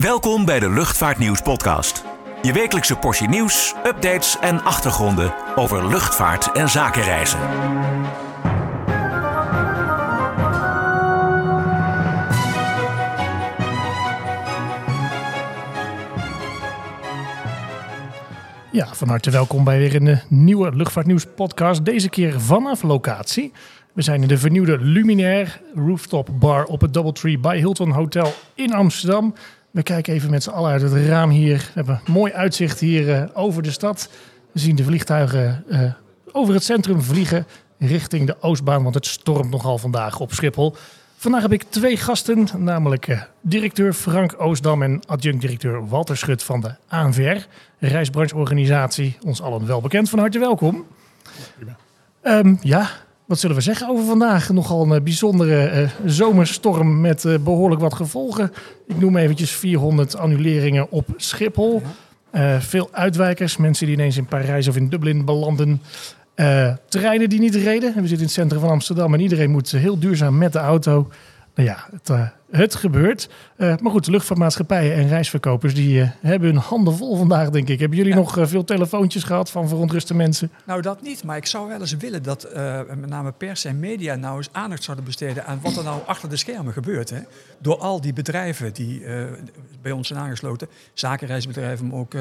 Welkom bij de Luchtvaartnieuws podcast. Je wekelijkse portie nieuws, updates en achtergronden over luchtvaart en zakenreizen. Ja, van harte welkom bij weer een eh, nieuwe Luchtvaartnieuws podcast. Deze keer vanaf locatie. We zijn in de vernieuwde Luminaire Rooftop Bar op het Doubletree bij Hilton Hotel in Amsterdam. We kijken even met z'n allen uit het raam hier. We hebben een mooi uitzicht hier eh, over de stad. We zien de vliegtuigen eh, over het centrum vliegen richting de Oostbaan, want het stormt nogal vandaag op Schiphol. Vandaag heb ik twee gasten, namelijk eh, directeur Frank Oostdam en adjunct-directeur Walter Schut van de ANVR, reisbrancheorganisatie. Ons allen wel bekend. Van harte welkom. Ehm, ja, wat zullen we zeggen over vandaag? Nogal een eh, bijzondere eh, zomerstorm met eh, behoorlijk wat gevolgen. Ik noem eventjes 400 annuleringen op Schiphol. Veel uitwijkers, mensen die ineens in Parijs of in Dublin belanden. Treinen die niet reden. We zitten in het centrum van Amsterdam en iedereen moet heel duurzaam met de auto. Nou ja, het, het gebeurt. Eh, maar goed, luchtvaartmaatschappijen en reisverkopers die eh, hebben hun handen vol vandaag, denk ik. Hebben jullie nog eh, veel telefoontjes gehad van verontruste mensen? Nou, dat niet. Maar ik zou wel eens willen dat met name pers en media nou eens aandacht zouden besteden aan wat er nou achter de schermen gebeurt. Hè? Door al die bedrijven die bij ons zijn aangesloten, zakenreisbedrijven, maar ook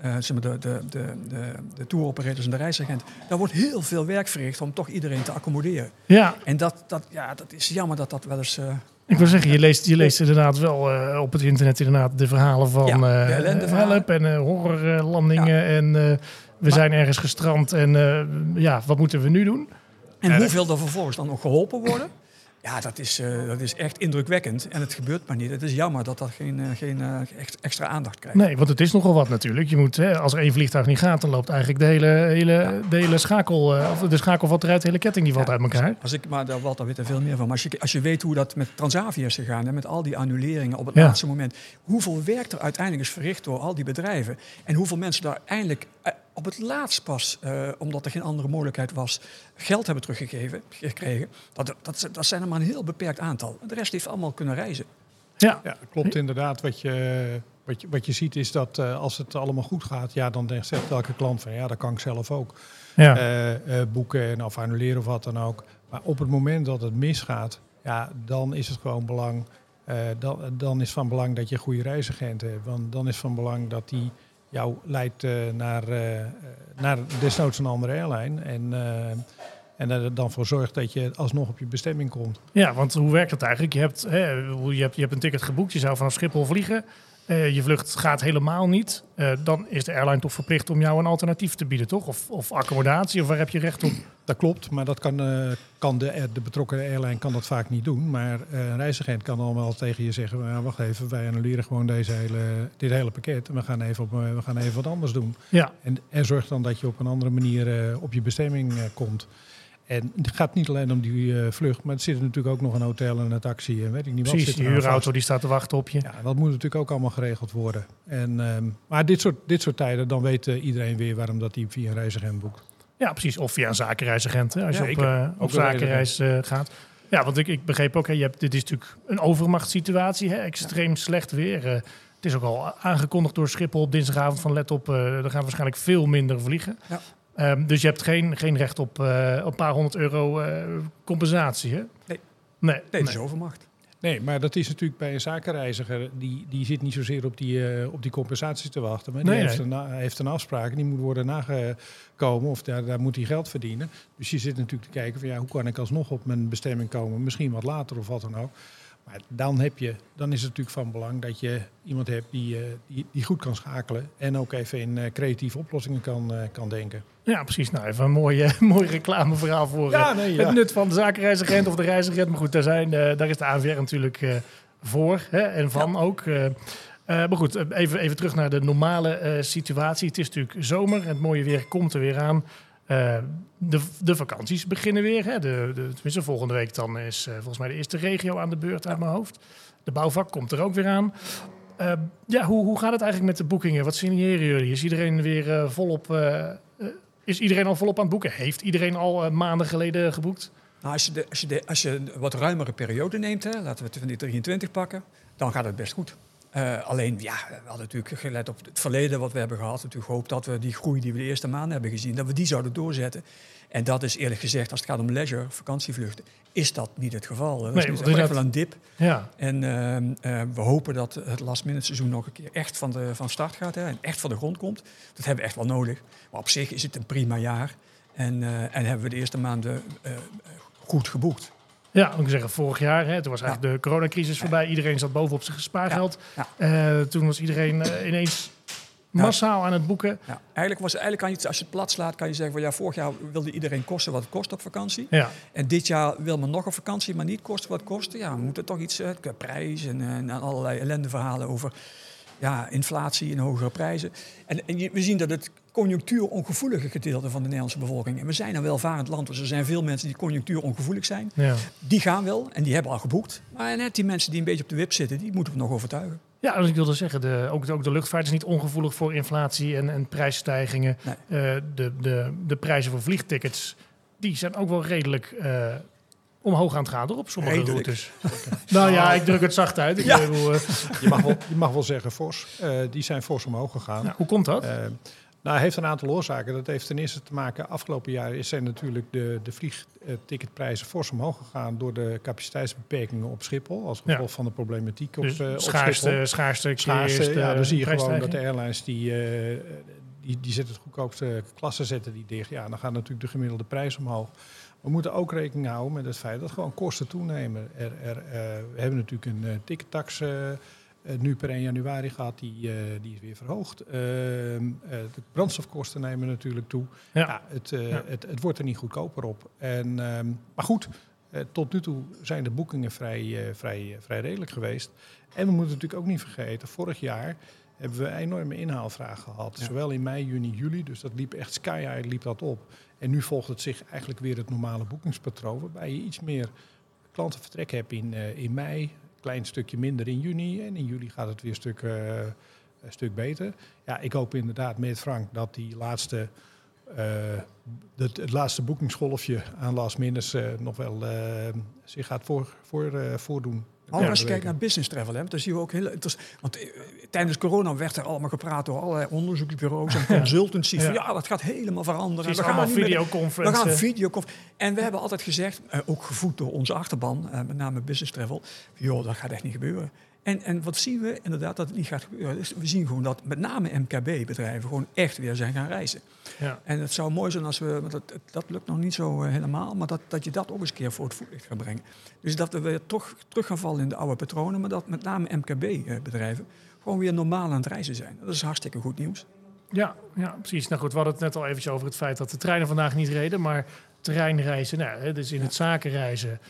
eh, eh, zeg maar de, de, de, de, de touroperators en de reisagent. Daar wordt heel veel werk verricht om toch iedereen te accommoderen. Ja, En dat, dat, ja, dat is jammer dat dat wel eens... eh, Ik wil zeggen, je leest, je leest inderdaad wel eh, op het internet inderdaad de verhalen van Ja, de eh, help en eh, horrorlandingen. Ja. En eh, we Maar- zijn ergens gestrand en eh, ja, wat moeten we nu doen? En hoeveel er vervolgens dan nog geholpen worden? Ja, dat is, eh, dat is echt indrukwekkend. En het gebeurt maar niet. Het is jammer dat dat geen, eh, geen eh, extra aandacht krijgt. Nee, want het is nogal wat natuurlijk. Je moet, hè, als er één vliegtuig niet gaat, dan loopt eigenlijk de hele, hele, de hele schakel, of de schakel valt eruit, de hele ketting die valt Ja, uit elkaar. Als ik, maar daar weet er veel meer van. Maar als je, als je weet hoe dat met Transavia is gegaan, hè, met al die annuleringen op het Ja. laatste moment. Hoeveel werk er uiteindelijk is verricht door al die bedrijven. En hoeveel mensen daar eindelijk op het laatst pas, eh, omdat er geen andere mogelijkheid was, geld hebben teruggegeven, gekregen. Dat, dat, dat zijn er maar een heel beperkt aantal. De rest heeft allemaal kunnen reizen. Ja, Ja, klopt inderdaad. Wat je, wat je, wat je ziet is dat eh, als het allemaal goed gaat, ja, dan zegt elke klant van ja, dat kan ik zelf ook. ja. Eh, eh, boeken en of annuleren of wat dan ook. Maar op het moment dat het misgaat, ja, dan is het gewoon belang. eh, dan, dan is van belang dat je een goede reisagent hebt. Want dan is van belang dat die jou leidt eh, naar, eh, eh, naar desnoods een andere airline. En, en er dan voor zorgt dat je alsnog op je bestemming komt. Ja, want hoe werkt dat eigenlijk? Je hebt, hè, je hebt, je hebt een ticket geboekt, je zou vanaf Schiphol vliegen. Eh, je vlucht gaat helemaal niet. Eh, dan is de airline toch verplicht om jou een alternatief te bieden, toch? Of, of accommodatie, of waar heb je recht op? Dat klopt, maar dat kan, eh, kan de, de betrokken airline kan dat vaak niet doen. Maar een reisagent kan dan wel tegen je zeggen: "Nou, wacht even, wij annuleren gewoon deze hele, dit hele pakket en we gaan even, op, we gaan even wat anders doen. Ja, En, en zorg dan dat je op een andere manier op je bestemming komt. En het gaat niet alleen om die eh, vlucht, maar er zit natuurlijk ook nog een hotel en een taxi en weet ik niet wat. precies. Die aan huurauto die staat te wachten op je. Ja, dat moet natuurlijk ook allemaal geregeld worden. En, ehm, maar dit soort, dit soort tijden, dan weet eh, iedereen weer waarom dat hij via een reisagent boekt. Ja, precies. Of via een zakenreisagent, hè, als Ja, je op, eh, Ook op zakenreis gaat. Ja, want ik, ik begreep ook, hè, je hebt, dit is natuurlijk een overmachtssituatie, hè, extreem slecht weer. het is ook al aangekondigd door Schiphol op dinsdagavond van let op, er gaan waarschijnlijk veel minder vliegen. Ja. Ehm, dus je hebt geen, geen recht op eh, een paar honderd euro eh, compensatie, hè? Nee. Nee, Nee, nee. is overmacht. Nee, maar dat is natuurlijk bij een zakenreiziger, die, die zit niet zozeer op die, eh, op die compensatie te wachten. Maar die Nee, heeft, nee. Een, heeft een afspraak en die moet worden nagekomen of daar, daar moet hij geld verdienen. Dus je zit natuurlijk te kijken van ja, hoe kan ik alsnog op mijn bestemming komen, misschien wat later of wat dan ook. Maar dan, heb je, dan is het natuurlijk van belang dat je iemand hebt die, eh, die, die goed kan schakelen en ook even in eh, creatieve oplossingen kan, eh, kan denken. Ja, precies. Nou, even een mooi, eh, mooi reclameverhaal voor Ja, nee, ja. het nut van de zakenreisagent of de reisagent. Maar goed, daar, zijn, daar is de ANVR natuurlijk voor hè, en van ook. maar goed, even, even terug naar de normale situatie. Het is natuurlijk zomer, het mooie weer komt er weer aan. Eh, de, de vakanties beginnen weer. Hè. De, de, tenminste, volgende week dan is eh, volgens mij de eerste regio aan de beurt uit mijn hoofd. De bouwvak komt er ook weer aan. Eh, ja, hoe, hoe gaat het eigenlijk met de boekingen? Wat signeren jullie? Is iedereen weer volop... is iedereen al volop aan het boeken? Heeft iedereen al maanden geleden geboekt? Nou, als, je als, je als je een wat ruimere periode neemt, hè, laten we het van die 23 pakken, dan gaat het best goed. Uh, alleen, ja, we hadden natuurlijk gelet op het verleden wat we hebben gehad. Natuurlijk gehoopt dat we die groei die we de eerste maanden hebben gezien, dat we die zouden doorzetten. En dat is eerlijk gezegd, als het gaat om leisure, vakantievluchten, is dat niet het geval. Dat Nee, is echt wel een dip. Ja, En ehm, eh, we hopen dat het last minute seizoen nog een keer echt van, de, van start gaat. Hè, en echt van de grond komt. Dat hebben we echt wel nodig. Maar op zich is het een prima jaar. En, eh, en hebben we de eerste maanden eh, goed geboekt. Ja moet ik zeggen, vorig jaar, hè, toen was eigenlijk de coronacrisis voorbij. Iedereen zat bovenop zijn spaargeld. Eh, toen was iedereen eh, ineens massaal aan het boeken. Ja, eigenlijk, was, eigenlijk kan je, als je het plat slaat, kan je zeggen... Van, ja, vorig jaar wilde iedereen kosten wat het kost op vakantie. Ja, En dit jaar wil men nog een vakantie, maar niet kosten wat het kost. Ja, we moeten toch iets, qua prijs en, en allerlei ellendeverhalen over ja, inflatie en hogere prijzen. En, en je- we zien dat het conjunctuurongevoelige gedeelte van de Nederlandse bevolking... en we zijn een welvarend land, dus er zijn veel mensen die conjunctuurongevoelig zijn. ja. Die gaan wel en die hebben al geboekt. Maar net die mensen die een beetje op de wip zitten, die moeten we nog overtuigen. Ja, dus ik wilde zeggen, de, ook, ook de luchtvaart is niet ongevoelig voor inflatie en, en prijsstijgingen. Nee. Eh, de, de, de prijzen voor vliegtickets, die zijn ook wel redelijk eh, omhoog aan het gaan door op sommige Redelijk. routes. nou ja, ik druk het zacht uit. Ik Ja. bedoel, eh, Je mag wel, je mag wel zeggen fors. Eh, die zijn fors omhoog gegaan. nou, hoe komt dat? Nou, het heeft een aantal oorzaken. Dat heeft ten eerste te maken, afgelopen jaar is zijn natuurlijk de, de vliegticketprijzen fors omhoog gegaan door de capaciteitsbeperkingen op Schiphol. Als gevolg Ja. van de problematiek op, dus op schaarste, Schiphol. schaarste, Schaarste, ja, eh, dan zie je gewoon dat de airlines die, eh, die, die zetten het goedkoopste klasse zetten die dicht. Ja, dan gaat natuurlijk de gemiddelde prijs omhoog. We moeten ook rekening houden met het feit dat gewoon kosten toenemen. Er, er, we hebben natuurlijk een uh, tickettax nu per 1 januari gehad, die, eh, die is weer verhoogd. Ehm, eh, de brandstofkosten nemen natuurlijk toe. Ja. Ja. het, eh, Ja. Het, het wordt er niet goedkoper op. En, ehm, maar goed, eh, tot nu toe zijn de boekingen vrij, eh, vrij, eh, vrij redelijk geweest. En we moeten natuurlijk ook niet vergeten, vorig jaar hebben we een enorme inhaalvraag gehad. Ja. Zowel in mei, juni, juli. Dus dat liep echt sky high liep dat op. En nu volgt het zich eigenlijk weer het normale boekingspatroon. Waarbij je iets meer klantenvertrek hebt in, eh, in mei. Klein stukje minder in juni. En in juli gaat het weer een stuk, eh, stuk beter. Ja, ik hoop inderdaad met Frank dat die laatste... eh, het, laatste boekingsgolfje aan last minutes eh, nog wel zich gaat voor, voor, voordoen. Maar Ja, als je kijkt naar business travel, hè, dan zien we ook heel. Want eh, tijdens corona werd er allemaal gepraat door allerlei onderzoeksbureaus en consultancies. van, Ja. ja, dat gaat helemaal veranderen. We gaan videoconferenties. We gaan videoconf. En we hebben altijd gezegd, eh, ook gevoed door onze achterban, eh, met name business travel, joh, dat gaat echt niet gebeuren. En, en wat zien we inderdaad dat het niet gaat gebeuren? Dus we zien gewoon dat met name MKB-bedrijven gewoon echt weer zijn gaan reizen. Ja. En het zou mooi zijn als we, want dat, dat lukt nog niet zo eh, helemaal, maar dat, dat je dat ook eens een keer voor het voetlicht gaat brengen. Dus dat we weer toch terug gaan vallen in de oude patronen, maar dat met name MKB-bedrijven gewoon weer normaal aan het reizen zijn. Dat is hartstikke goed nieuws. Ja, ja, precies. Nou goed, we hadden het net al eventjes over het feit dat de treinen vandaag niet reden, maar terreinreizen, nou, hè, dus in het zakenreizen,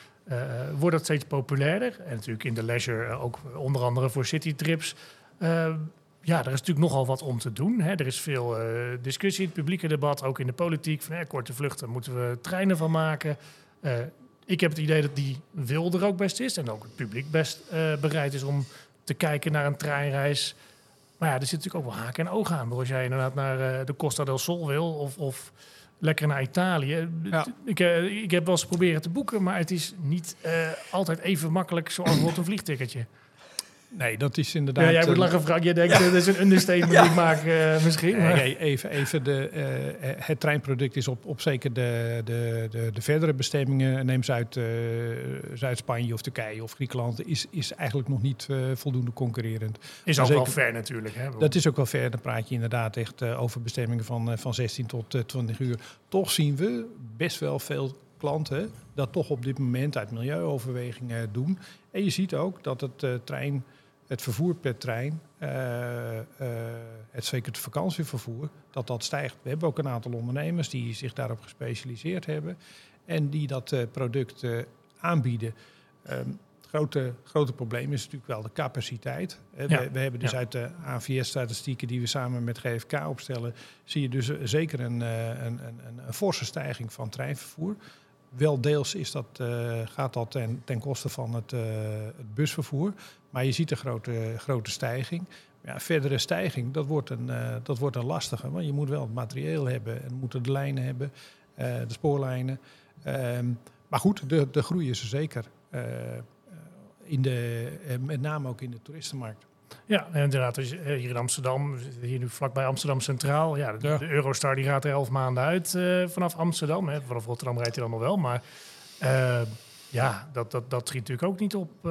wordt dat steeds populairder. En natuurlijk in de leisure eh, ook onder andere voor citytrips. Eh, ja, er is natuurlijk nogal wat om te doen. Hè. Er is veel eh, discussie in het publieke debat, ook in de politiek. Van, hè, korte vluchten moeten we treinen van maken. Eh, ik heb het idee dat die wil er ook best is. En ook het publiek best eh, bereid is om te kijken naar een treinreis. Maar ja, er zit natuurlijk ook wel haken en ogen aan. Als jij inderdaad naar eh, de Costa del Sol wil of, of lekker naar Italië. Ja. Ik, eh, ik heb wel eens proberen te boeken, maar het is niet eh, altijd even makkelijk zoals bijvoorbeeld een vliegticketje. Nee, dat is inderdaad... Ja, jij moet eh, lachen, Frank. Je denkt, eh, dat is een understatement die ik maak eh, misschien. Nee, maar- nee, even, even de, het treinproduct is op, op zeker de, de, de, de verdere bestemmingen, neem Zuid, Zuid-Spanje of Turkije of Griekenland, is, is eigenlijk nog niet voldoende concurrerend. Is ook wel ver natuurlijk. Hè? Dat is ook wel ver, dan praat je inderdaad echt over bestemmingen van, van 16 tot eh, 20 uur. Toch zien we best wel veel klanten dat toch op dit moment uit milieuoverwegingen doen. En je ziet ook dat het trein, het vervoer per trein, eh, eh, het zeker het vakantievervoer, dat dat stijgt. We hebben ook een aantal ondernemers die zich daarop gespecialiseerd hebben en die dat eh, product aanbieden. Ehm, het grote, grote probleem is natuurlijk wel de capaciteit. Ja, We, we hebben dus ja. uit de AVS-statistieken die we samen met GFK opstellen, zie je dus zeker een, een, een, een, een forse stijging van treinvervoer. Wel deels is dat, eh, gaat dat ten, ten koste van het, eh, het busvervoer. Maar je ziet een grote, grote stijging. Ja, verdere stijging, dat wordt, een, eh, dat wordt een lastige. Want je moet wel het materieel hebben en moeten de lijnen hebben, de spoorlijnen. Ehm, maar goed, de, de groei is er zeker. in de, met name ook in de toeristenmarkt. Ja, en inderdaad, eh, hier in Amsterdam, hier nu vlakbij Amsterdam Centraal. Ja, de, Ja. de Eurostar die gaat er elf maanden uit eh, vanaf Amsterdam. Hè. Vanaf Rotterdam rijdt hij dan nog wel, maar eh, ja, dat, dat, dat schiet natuurlijk ook niet op.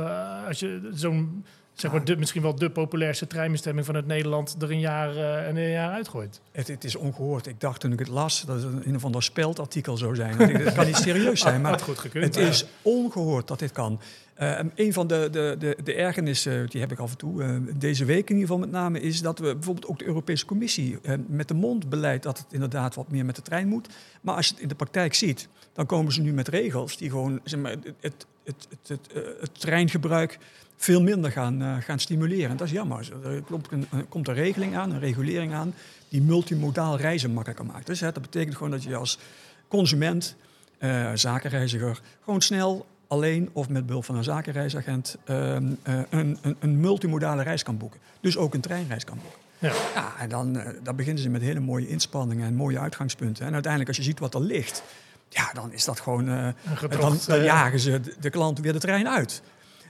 als je zo'n, zeg maar, de, misschien wel de populairste treinbestemming van het Nederland er een jaar en een jaar uitgooit. Het, het is ongehoord. Ik dacht toen ik het las dat het een, een of ander speldartikel zou zijn. Dat kan niet serieus zijn, maar goed gekund. het is ongehoord dat dit kan. Eh, een van de, de, de, de ergernissen, die heb ik af en toe, eh, deze week in ieder geval met name, is dat we bijvoorbeeld ook de Europese Commissie met de mond beleidt dat het inderdaad wat meer met de trein moet. Maar als je het in de praktijk ziet, dan komen ze nu met regels die gewoon zeg maar, het, het, het, het, het, het treingebruik veel minder gaan, eh, gaan stimuleren. En dat is jammer. Er komt een, er komt een regeling aan, een regulering aan, die multimodaal reizen makkelijker maakt. Dus hè, dat betekent gewoon dat je als consument, eh, zakenreiziger, gewoon snel alleen of met behulp van een zakenreisagent ehm, eh, een, een, een multimodale reis kan boeken. Dus ook een treinreis kan boeken. Ja. Ja, en dan, dan beginnen ze met hele mooie inspanningen en mooie uitgangspunten. En uiteindelijk, als je ziet wat er ligt, ja, dan is dat gewoon. dan, jagen ze de, de klant weer de trein uit.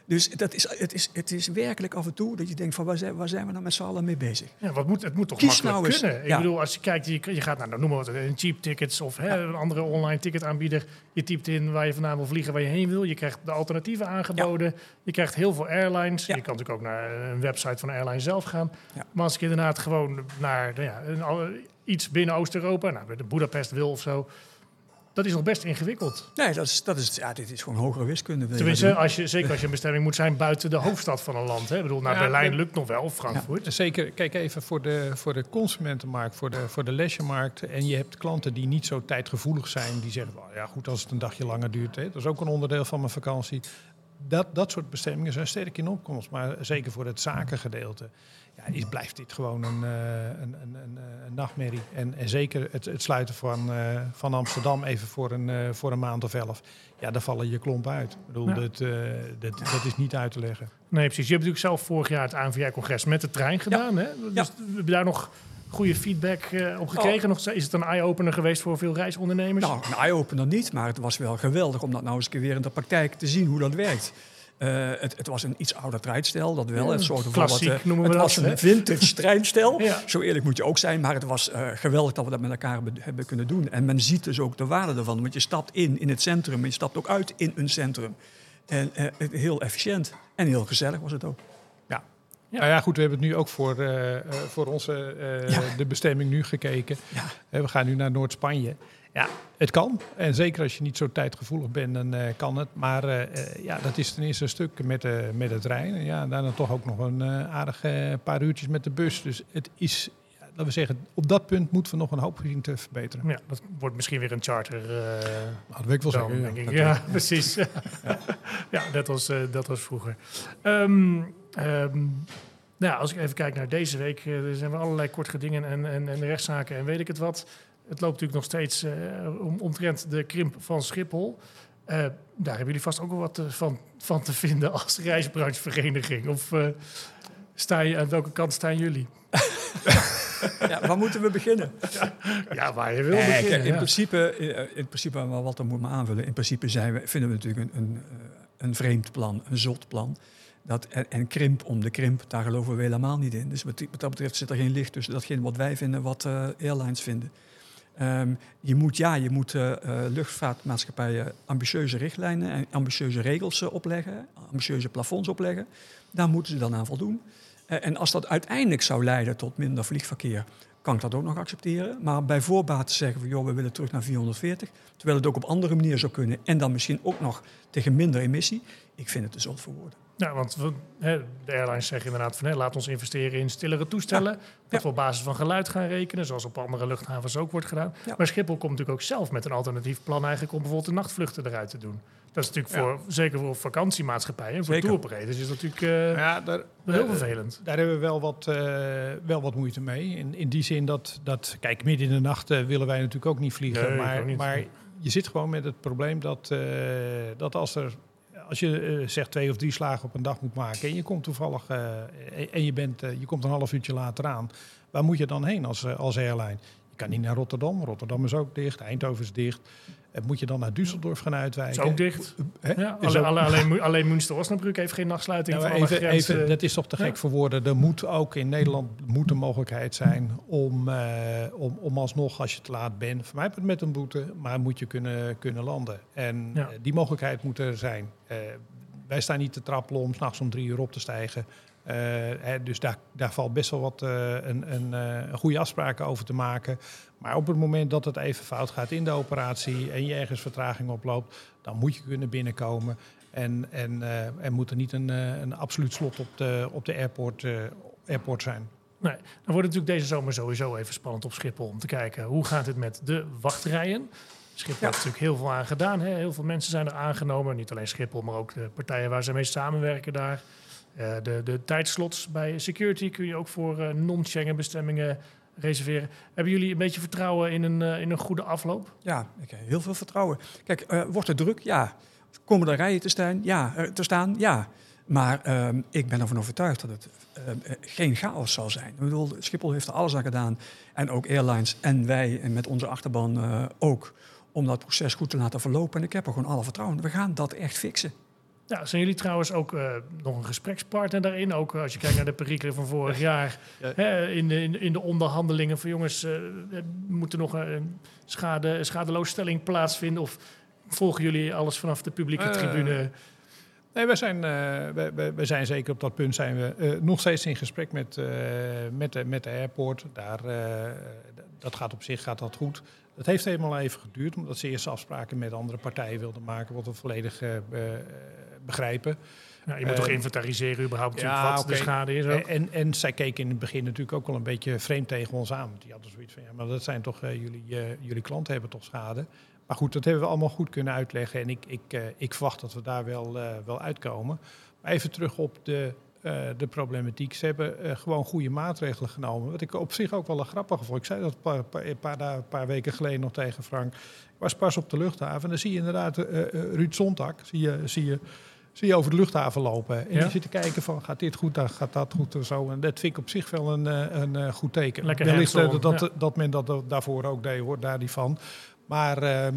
Dus dat is, het, is, het is werkelijk af en toe dat je denkt van waar zijn, waar zijn we nou met z'n allen mee bezig? Ja, wat moet, het moet toch Kies makkelijk nou kunnen. Ik Ja. bedoel, als je kijkt, je, je gaat naar, nou, noem maar wat, een cheap tickets of hè, een andere online ticketaanbieder. Je typt in waar je vandaan wil vliegen, waar je heen wil. Je krijgt de alternatieven aangeboden. Je krijgt heel veel airlines. Je kan natuurlijk ook naar een website van een airline zelf gaan. Maar als ik inderdaad gewoon naar nou ja, een, iets binnen Oost-Europa, nou, de Budapest wil of zo. Dat is nog best ingewikkeld. Nee, dat is, dat is, ja, dit is gewoon hogere wiskunde. Tenminste, als je, zeker als je een bestemming moet zijn buiten de hoofdstad van een land. Hè. Ik bedoel, naar Ja, Berlijn lukt nog wel, Frankfurt. Zeker, kijk even voor de, voor de consumentenmarkt, voor de, voor de leisuremarkt. En je hebt klanten die niet zo tijdgevoelig zijn. Die zeggen, "Wel, ja goed, als het een dagje langer duurt. Hè, dat is ook een onderdeel van mijn vakantie. Dat, dat soort bestemmingen zijn sterk in opkomst. Maar zeker voor het zakengedeelte ja, is, blijft dit gewoon een, eh, een, een, een, een nachtmerrie. En, en zeker het, het sluiten van, eh, van Amsterdam even voor een, eh, voor een maand of elf. Ja, daar vallen je klompen uit. Ik bedoel, Ja. dat, eh, dat, dat is niet uit te leggen. Nee, precies. Je hebt natuurlijk zelf vorig jaar het ANVR-congres met de trein gedaan. Hè? Dus we hebben daar nog goede feedback eh, op gekregen. Nog, is het een eye-opener geweest voor veel reisondernemers? Nou, een eye-opener niet, maar het was wel geweldig om dat nou eens weer in de praktijk te zien hoe dat werkt. Eh, het, het was een iets ouder treinstel, dat wel. Ja, het zorgde voor wat, eh, noemen we het dat, was een vintage treinstel. Ja. Zo eerlijk moet je ook zijn, maar het was geweldig dat we dat met elkaar hebben, kunnen doen. En men ziet dus ook de waarde ervan, want je stapt in in het centrum en je stapt ook uit in een centrum. En heel efficiënt en heel gezellig was het ook. Ja. Nou ja, goed, we hebben het nu ook voor, eh, eh, voor onze, eh, Ja. de bestemming nu gekeken. Ja. We gaan nu naar Noord-Spanje. Ja, het kan. En zeker als je niet zo tijdgevoelig bent, dan kan het. Maar ja, dat is ten eerste een stuk met, met de trein. En ja, daarna toch ook nog een aardig paar uurtjes met de bus. Dus het is, ja, laten we zeggen, op dat punt moeten we nog een hoop zien te verbeteren. Ja, dat wordt misschien weer een charter. Nou, dat wil ik wel dan, zeggen. denk ja. Ja, precies. ja, dat, was, dat was vroeger. Ehm, ehm, nou, als ik even kijk naar deze week, eh, er zijn weer allerlei kort gedingen en, en, en rechtszaken en weet ik het wat. Het loopt natuurlijk nog steeds eh, om, omtrent de krimp van Schiphol. Eh, daar hebben jullie vast ook wel wat van, van te vinden als reisbranchevereniging. Of eh, sta je, aan welke kant staan jullie? Ja, waar moeten we beginnen? Ja, waar je wil Nee, beginnen. kijk, in, ja. principe, in principe, maar wat dan moet me aanvullen. In principe zijn we, vinden we natuurlijk een, een, een vreemd plan, een zot plan. Dat, en, krimp om de krimp, daar geloven we helemaal niet in. Dus wat, dat betreft zit er geen licht tussen datgene wat wij vinden, wat eh, airlines vinden. Ehm, je moet, ja, je moet eh, eh, luchtvaartmaatschappijen ambitieuze richtlijnen en ambitieuze regels opleggen, ambitieuze plafonds opleggen. Daar moeten ze dan aan voldoen. En als dat uiteindelijk zou leiden tot minder vliegverkeer, kan ik dat ook nog accepteren. Maar bij voorbaat zeggen we, joh, we willen terug naar 440. Terwijl het ook op andere manier zou kunnen. En dan misschien ook nog tegen minder emissie. Ik vind het te zot Ja, want we, hè, de airlines zeggen inderdaad van hè, laat ons investeren in stillere toestellen. Dat we op basis van geluid gaan rekenen, zoals op andere luchthavens ook wordt gedaan. Maar Schiphol komt natuurlijk ook zelf met een alternatief plan eigenlijk om bijvoorbeeld de nachtvluchten eruit te doen. Dat is natuurlijk voor, zeker voor vakantiemaatschappijen en voor Zeker. touroperators is dat natuurlijk eh, ja, daar, heel vervelend. Daar hebben we wel wat, eh, wel wat moeite mee. In, in die zin dat, dat, kijk, midden in de nacht eh, willen wij natuurlijk ook niet vliegen. Nee, maar, niet. maar je zit gewoon met het probleem dat, dat als er. Als je eh, zegt twee of drie slagen op een dag moet maken en je komt toevallig eh, en- je, bent, eh, je komt een half uurtje later aan, waar moet je dan heen als, als airline? Kan niet naar Rotterdam. Rotterdam is ook dicht. Eindhoven is dicht. En moet je dan naar Düsseldorf gaan uitwijken? Is ook dicht. Hè? Ja, Is alleen, ook- alleen, Münster-Osnabrück heeft geen nachtsluiting. Nou, alle even, even, dat is toch te gek Ja. voor woorden. Er moet ook in Nederland moet een mogelijkheid zijn om, eh, om, om alsnog, als je te laat bent, voor mij met een boete, maar moet je kunnen, kunnen landen. En Ja. eh, die mogelijkheid moet er zijn. Eh, wij staan niet te trappelen om s'nachts om drie uur op te stijgen. Eh, hè, dus daar, daar valt best wel wat eh, een, een, eh, een goede afspraken over te maken. Maar op het moment dat het even fout gaat in de operatie en je ergens vertraging oploopt, dan moet je kunnen binnenkomen. En, en, en moet er niet een, een absoluut slot op de, op de airport, airport zijn. Nee, dan wordt het natuurlijk deze zomer sowieso even spannend op Schiphol om te kijken hoe gaat het met de wachtrijen. Schiphol heeft natuurlijk heel veel aan gedaan. Hè? Heel veel mensen zijn er aangenomen. Niet alleen Schiphol, maar ook de partijen waar ze mee samenwerken daar. Eh, de, de tijdslots bij security kun je ook voor eh, non-Schengen bestemmingen reserveren. Hebben jullie een beetje vertrouwen in een, eh, in een goede afloop? Ja, ik heb heel veel vertrouwen. Kijk, wordt het druk? Ja. Komen er rijen te staan? Ja. Te staan? Ja. Maar ehm, ik ben ervan overtuigd dat het ehm, eh, geen chaos zal zijn. Ik bedoel, Schiphol heeft er alles aan gedaan. En ook airlines en wij en met onze achterban ook. Om dat proces goed te laten verlopen. En ik heb er gewoon alle vertrouwen. We gaan dat echt fixen. Ja, zijn jullie trouwens ook eh, nog een gesprekspartner daarin? Ook eh, als je kijkt naar de perikelen van vorig jaar. Ja. Hè, in, de, in, in de onderhandelingen van jongens, er moet er nog een schade, schadeloosstelling plaatsvinden? Of volgen jullie alles vanaf de publieke tribune? Nee, wij zijn, wij, wij- wij zijn zeker op dat punt zijn we nog steeds in gesprek met, met, de, met de airport. Daar, dat gaat op zich gaat dat goed. Het heeft helemaal even geduurd, omdat ze eerst afspraken met andere partijen wilden maken, wat we volledig eh, be- begrijpen. Nou, je moet eh, toch inventariseren überhaupt ja, wat de schade is ook? En, en zij keken in het begin natuurlijk ook wel een beetje vreemd tegen ons aan. Want die hadden zoiets van, ja, maar dat zijn toch, eh, jullie, eh, jullie klanten hebben toch schade. Maar goed, dat hebben we allemaal goed kunnen uitleggen. En ik, ik, eh, ik verwacht dat we daar wel, eh, wel uitkomen. Maar even terug op de, eh, de problematiek. Ze hebben eh, gewoon goede maatregelen genomen. Wat ik op zich ook wel een grappige vond. Ik zei dat een paar, paar, paar, weken geleden nog tegen Frank. Ik was pas op de luchthaven. En dan zie je inderdaad eh, eh, Ruud Zondag. Zie je, zie je zie je over de luchthaven lopen. En Ja. die zit te kijken van, gaat dit goed, dan gaat dat goed en zo. En dat vind ik op zich wel een, eh, een eh, goed teken. Lekker Wellicht eh, dat, dat, ja. dat men dat eh, daarvoor ook deed, hoort daar niet van. Maar, ehm,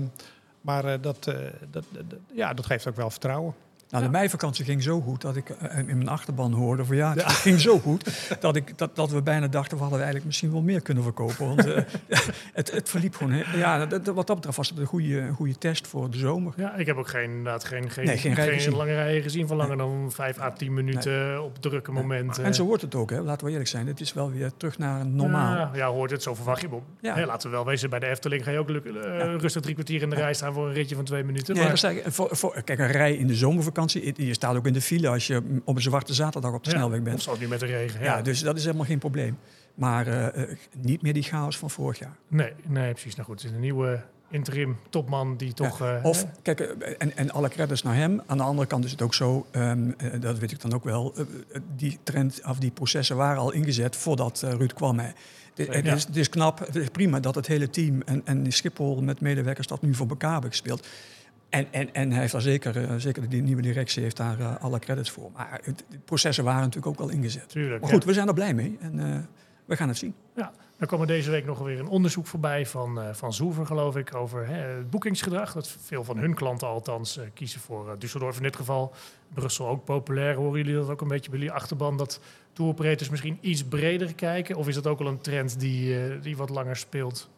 maar eh, dat, eh, dat, dat- ja, dat geeft ook wel vertrouwen. Nou, de meivakantie ging zo goed dat ik eh, in mijn achterban hoorde van ja, het ging zo goed dat, ik, dat, dat we bijna dachten we hadden eigenlijk misschien wel meer kunnen verkopen. Want eh, het, het verliep gewoon. Ja, dat, wat dat betreft was het een goede, een goede test voor de zomer. Ja, ik heb ook geen, inderdaad geen, geen, Nee, geen rij gezien. lange rijen gezien van langer dan 5 à 10 minuten op drukke momenten. En zo wordt het ook, hè. laten we eerlijk zijn. Het is wel weer terug naar normaal. Ja, ja, hoort het, zo verwacht je. Ja. hè, laten we wel wezen, bij de Efteling ga je ook eh, rustig drie kwartier in de rij staan voor een ritje van twee minuten. Ja, maar, dat is eigenlijk- voor, voor, kijk, een rij in de zomervakantie, je staat ook in de file als je op een zwarte zaterdag op de ja, snelweg Of bent. zo nu met de regen. Ja, Ja, dus dat is helemaal geen probleem. Maar eh, eh, niet meer die chaos van vorig jaar. nee, nee, precies. Nou goed, het is een nieuwe interim topman die toch... Ja, eh, of, kijk, en, en alle credits naar hem. Aan de andere kant is het ook zo, ehm, eh, dat weet ik dan ook wel, die trend of die processen waren al ingezet voordat Ruud kwam. Hè. Is, het is knap, het is prima dat het hele team en, en Schiphol met medewerkers dat nu voor elkaar hebben gespeeld. En, en, en hij heeft daar zeker, eh, zeker de nieuwe directie heeft daar eh, alle credits voor. Maar het, de processen waren natuurlijk ook al ingezet. tuurlijk. Maar ja. goed, we zijn er blij mee en eh, we gaan het zien. Ja, er kwam er deze week nog weer een onderzoek voorbij van, eh van Zoever, geloof ik, over hè, het boekingsgedrag. Dat veel van hun klanten althans kiezen voor Düsseldorf in dit geval. Brussel ook populair. Horen jullie dat ook een beetje bij jullie achterban? Dat tour operators misschien iets breder kijken? Of is dat ook wel een trend die, die wat langer speelt?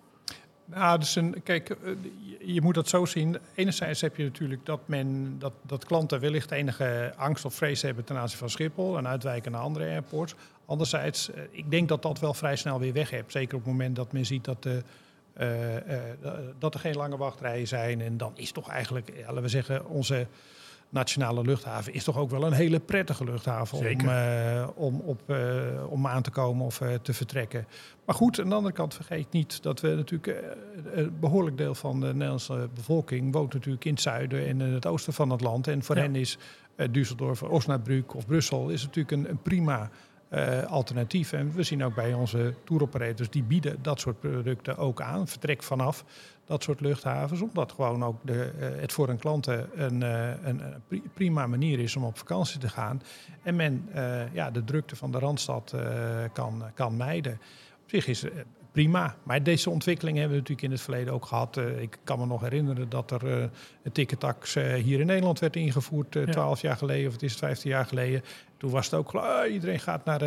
Nou, dus kijk, eh, je, moet dat zo zien. Enerzijds heb je natuurlijk dat, men, dat, dat klanten wellicht enige angst of vrees hebben ten aanzien van Schiphol en uitwijken naar andere airports. Anderzijds, eh, ik denk dat dat wel vrij snel weer weg hebt. Zeker op het moment dat men ziet dat, de, eh, dat er geen lange wachtrijen zijn. En dan is toch eigenlijk, ja, laten we zeggen, onze nationale luchthaven is toch ook wel een hele prettige luchthaven om, eh, om, op, eh, om aan te komen of eh, te vertrekken. Maar goed, aan de andere kant vergeet niet dat we natuurlijk een behoorlijk deel van de Nederlandse bevolking woont natuurlijk in het zuiden en in het oosten van het land. En voor Ja. hen is Düsseldorf, Osnabrück of Brussel is natuurlijk een, een prima alternatief. En we zien ook bij onze touroperators, die bieden dat soort producten ook aan. Vertrek vanaf dat soort luchthavens, omdat gewoon ook de, eh, het voor een klanten een, eh, een, een pri- prima manier is om op vakantie te gaan. En men eh, ja, de drukte van de Randstad eh, kan, kan mijden. Op zich is, eh, prima. Maar deze ontwikkeling hebben we natuurlijk in het verleden ook gehad. Ik kan me nog herinneren dat er uh, een ticketax uh, hier in Nederland werd ingevoerd, twaalf ja. jaar geleden, of het is 15 jaar geleden. Toen was het ook, iedereen gaat, naar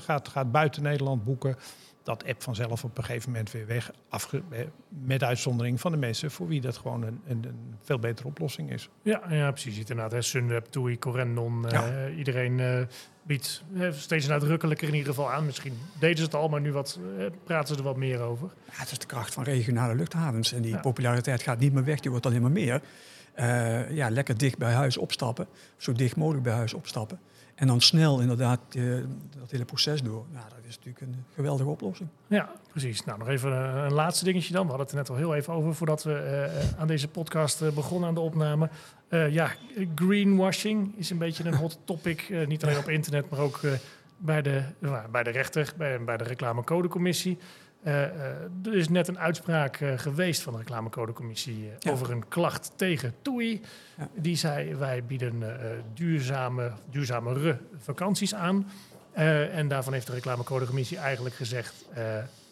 gaat, gaat buiten Nederland boeken dat app vanzelf op een gegeven moment weer weg. Afge met uitzondering van de mensen voor wie dat gewoon een, een, een veel betere oplossing is. Ja, ja precies. Inderdaad, hè. Sunweb, TUI, Corendon. Ja. Uh, iedereen uh, biedt uh, steeds nadrukkelijker in ieder geval aan. Misschien deden ze het al, maar nu wat, praten ze er wat meer over. Ja, het is de kracht van regionale luchthavens. En die ja. populariteit gaat niet meer weg, die wordt alleen maar meer. ja, lekker dicht bij huis opstappen. Zo dicht mogelijk bij huis opstappen. En dan snel inderdaad dat hele proces door. Nou, dat is natuurlijk een geweldige oplossing. Ja, precies. Nou, nog even een laatste dingetje dan. We hadden het er net al heel even over voordat we uh, aan deze podcast begonnen aan de opname. Uh, ja, greenwashing is een beetje een hot topic. niet alleen op internet, maar ook bij, de, bij de rechter, bij, bij de reclamecodecommissie. Uh, er is net een uitspraak uh, geweest van de reclamecodecommissie ja. over een klacht tegen TUI. Ja. Die zei, wij bieden duurzame, duurzamere vakanties aan. en daarvan heeft de reclamecodecommissie eigenlijk gezegd...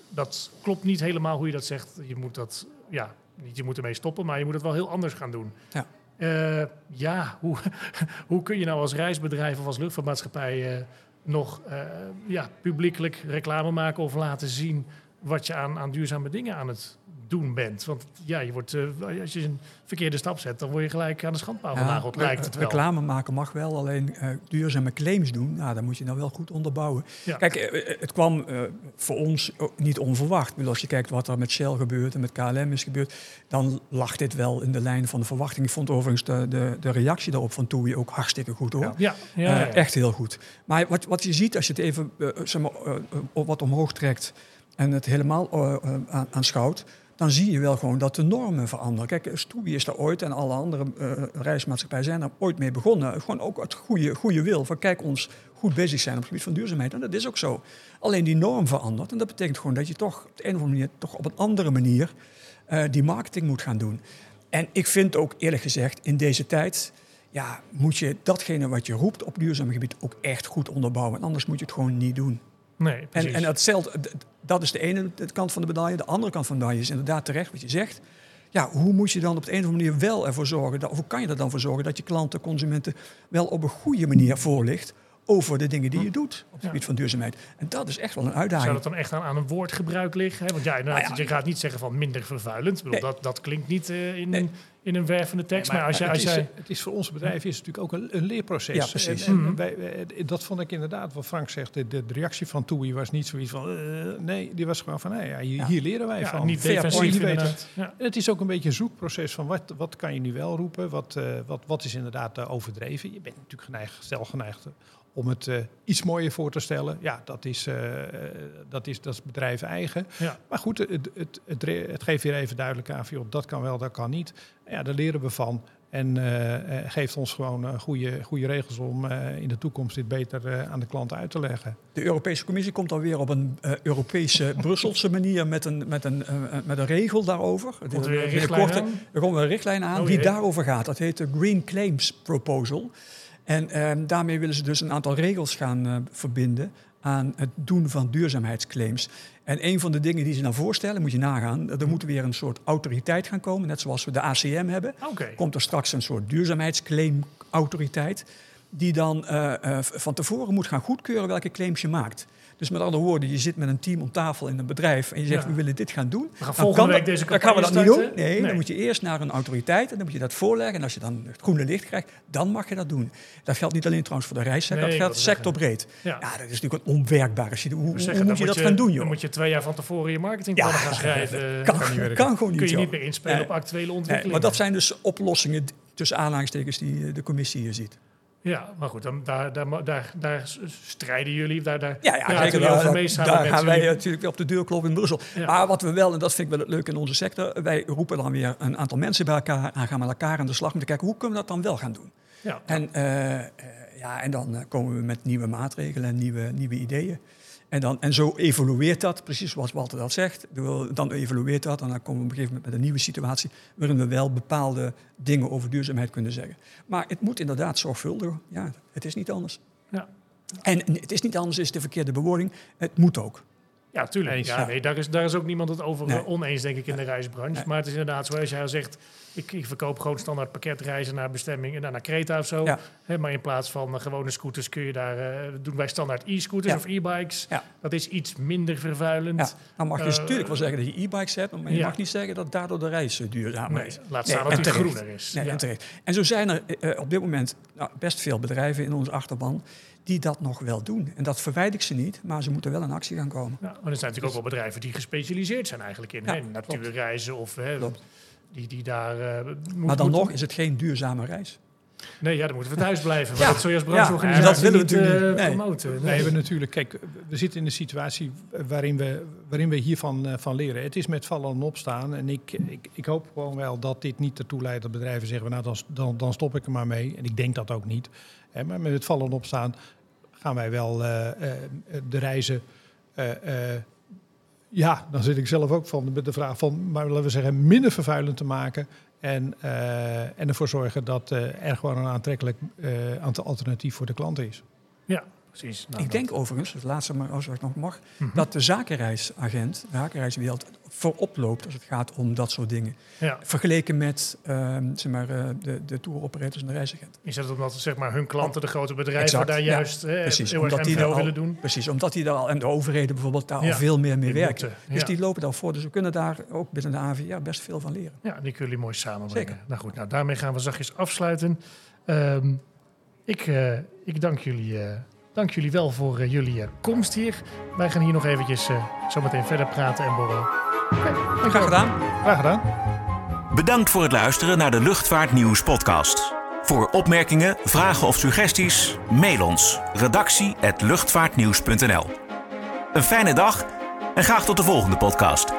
dat klopt niet helemaal hoe je dat zegt. Je moet dat, ja, niet je moet ermee stoppen, maar je moet het wel heel anders gaan doen. Ja, ja hoe, hoe kun je nou als reisbedrijf of als luchtvaartmaatschappij... nog ja, publiekelijk reclame maken of laten zien wat je aan, aan duurzame dingen aan het doen bent. Want ja, je wordt, uh, als je een verkeerde stap zet, dan word je gelijk aan de schandpaal ja, genageld, lijkt het wel. Reclame maken mag wel, alleen uh, duurzame claims doen, nou, dan moet je nou wel goed onderbouwen. Ja. Kijk, uh, het kwam voor ons niet onverwacht. Bedoel, als je kijkt wat er met Shell gebeurt en met KLM is gebeurd, dan lag dit wel in de lijn van de verwachting. Ik vond overigens de, de, de reactie daarop van TUI ook hartstikke goed hoor. Ja. Ja. Echt heel goed. Maar wat, wat je ziet als je het even zeg maar, wat omhoog trekt en het helemaal uh, aanschouwt, dan zie je wel gewoon dat de normen veranderen. Kijk, Stoebi is daar ooit en alle andere uh, reismaatschappijen zijn daar ooit mee begonnen. Gewoon ook het goede, goede wil van kijk ons goed bezig zijn op het gebied van duurzaamheid. En dat is ook zo. Alleen die norm verandert en dat betekent gewoon dat je toch op de een of andere manier, toch op een andere manier die marketing moet gaan doen. En ik vind ook eerlijk gezegd in deze tijd ja, moet je datgene wat je roept op duurzaam gebied ook echt goed onderbouwen. Anders moet je het gewoon niet doen. Nee, en, en hetzelfde, dat is de ene kant van de medaille. De andere kant van de medaille is inderdaad terecht wat je zegt. Ja, hoe moet je dan op de een of andere manier wel ervoor zorgen, dat, of hoe kan je er dan voor zorgen dat je klanten, consumenten wel op een goede manier voorlicht over de dingen die je doet op het gebied van duurzaamheid. En dat is echt wel een uitdaging. Zou dat dan echt aan, aan een woordgebruik liggen? Hè? Want ja, inderdaad, nou ja, je gaat niet zeggen van minder vervuilend. Dat, dat klinkt niet uh, in, nee. in een wervende tekst. maar, als je, als het, jij... is, het is voor onze bedrijven is het natuurlijk ook een, een leerproces. Ja, precies. En, en mm. wij, dat vond ik inderdaad, wat Frank zegt, de, de, reactie van TUI was niet zoiets van... Uh, nee, die was gewoon van, nee, ja, hier, hier leren wij van. Niet defensief. Ja. Het is ook een beetje een zoekproces van wat, wat kan je nu wel roepen? Wat, uh, wat, wat is inderdaad overdreven? Je bent natuurlijk geneigd, stel geneigd om het uh, iets mooier voor te stellen. Ja, dat is, uh, dat is, dat is bedrijf eigen. Ja. Maar goed, het, het, het, het, geeft weer even duidelijk aan, joh, dat kan wel, dat kan niet. Ja, daar leren we van. En uh, geeft ons gewoon goede, goede regels om in de toekomst dit beter aan de klant uit te leggen. De Europese Commissie komt alweer op een Europese, Brusselse manier met een, met een, met een regel daarover. Komt er weer een richtlijn aan? Er komt een richtlijn aan oh, die daarover gaat. Dat heet de Green Claims Proposal. En ehm, daarmee willen ze dus een aantal regels gaan uh, verbinden aan het doen van duurzaamheidsclaims. En een van de dingen die ze dan voorstellen, moet je nagaan, er moet weer een soort autoriteit gaan komen, net zoals we de ACM hebben. Okay. Komt er straks een soort duurzaamheidsclaimautoriteit, die dan uh, uh, van tevoren moet gaan goedkeuren welke claims je maakt. Dus met andere woorden, je zit met een team om tafel in een bedrijf en je zegt, ja. we willen dit gaan doen. We gaan volgende week deze Dan gaan we dat niet doen. Nee, nee, dan moet je eerst naar een autoriteit en dan moet je dat voorleggen. En als je dan het groene licht krijgt, dan mag je dat doen. Dat geldt niet alleen trouwens voor de reissector, nee, dat geldt sectorbreed. Ja. ja. dat is natuurlijk situatie. Hoe, zeggen, hoe moet je dat je, gaan doen, joh? Dan moet je twee jaar van tevoren je marketingplannen ja, gaan schrijven. Kan, kan gewoon niet, Kun je niet meer inspelen op actuele ontwikkelingen. maar dat zijn dus oplossingen tussen aanhalingstekens die eh, de commissie hier ziet. Ja, maar goed, dan, daar, daar, daar, daar strijden jullie, daar, daar ja, ja, zeker, daar, over mee samen daar gaan wij natuurlijk weer op de deur kloppen in Brussel. Ja. Maar wat we wel, en dat vind ik wel leuk in onze sector, wij roepen dan weer een aantal mensen bij elkaar en gaan met elkaar aan de slag om te kijken hoe kunnen we dat dan wel gaan doen. Ja. En, uh, ja, en dan komen we met nieuwe maatregelen en nieuwe, nieuwe ideeën. En, dan, en zo evolueert dat, precies zoals Walter dat zegt. Dan evolueert dat en dan komen we op een gegeven moment met een nieuwe situatie... waarin we wel bepaalde dingen over duurzaamheid kunnen zeggen. Maar het moet inderdaad zorgvuldig. Ja, het is niet anders. Ja. En het is niet anders, is de verkeerde bewoording. Het moet ook. Ja, tuurlijk. Eens, ja. Nee, daar, is, daar is ook niemand het over Nee. eh, oneens, denk ik, in de reisbranche. Nee. Maar het is inderdaad, zoals jij al zegt, ik, ik verkoop gewoon standaard pakketreizen naar bestemming en dan naar Creta of zo. Ja. Maar in plaats van eh, gewone scooters kun je daar, eh, doen wij standaard e-scooters Ja. of e-bikes. Ja. Dat is iets minder vervuilend. Ja, dan mag je Eh, natuurlijk wel zeggen dat je e-bikes hebt, maar je mag niet zeggen dat daardoor de reis eh, duurzamer Nee, is. laat staan dat terecht. groener is. En. En zo zijn er eh, op dit moment nou, best veel bedrijven in onze achterban die dat nog wel doen. En dat verwijt ik ze niet, maar ze moeten wel in actie gaan komen. Ja, maar er zijn natuurlijk ook wel bedrijven die gespecialiseerd zijn eigenlijk in Ja, hè, klopt. natuurreizen of hè, die, die daar... eh, moet- Maar dan moeten- nog is het geen duurzame reis. Nee, ja, dan moeten we thuis blijven. Maar Ja. dat zul je als Ja, dat willen we niet natuurlijk eh, niet. Nee. promoten. Nee, we hebben natuurlijk, kijk, we zitten in een situatie waarin we, waarin we hiervan eh, van leren. Het is met vallen en opstaan. En ik, ik, ik hoop gewoon wel dat dit niet ertoe leidt dat bedrijven zeggen, nou dan, dan, dan stop ik er maar mee. En ik denk dat ook niet. Hè, maar met het vallen en opstaan gaan wij wel eh, eh, de reizen. eh, ja, dan zit ik zelf ook van met de vraag van, maar laten we zeggen, minder vervuilend te maken. En, en ervoor zorgen dat er gewoon een aantrekkelijk aantal alternatief voor de klant is. Ja, precies. Nou, ik denk overigens, het laatste maar als ik nog mag, Mhm. dat de zakenreisagent, de zakenreiswereld, voorop loopt als het gaat om dat soort dingen. Ja, Vergeleken met ehm, zeg maar, eh, de, de tour operators en de reisagent. is dat omdat zeg maar, hun klanten, de grote bedrijven, Exact, daar ja. juist hè, Precies, heel erg MVO er willen doen? Precies, omdat die daar al, en de overheden bijvoorbeeld daar Ja, al veel meer mee werken. moeten, Dus ja. die lopen daarvoor. Dus we kunnen daar ook binnen de AVA best veel van leren. Ja, die kunnen jullie mooi samenbrengen. Zeker. Nou goed, nou, daarmee gaan we zachtjes afsluiten. Ehm, ik, eh, ik dank jullie, eh, dank jullie wel voor eh, jullie eh, komst hier. Wij gaan hier nog eventjes eh, zometeen verder praten en borrelen. Oké, dankjewel. Graag gedaan. Graag gedaan. Bedankt voor het luisteren naar de Luchtvaartnieuws podcast. Voor opmerkingen, vragen of suggesties, mail ons redactie@luchtvaartnieuws.nl. Een fijne dag en graag tot de volgende podcast.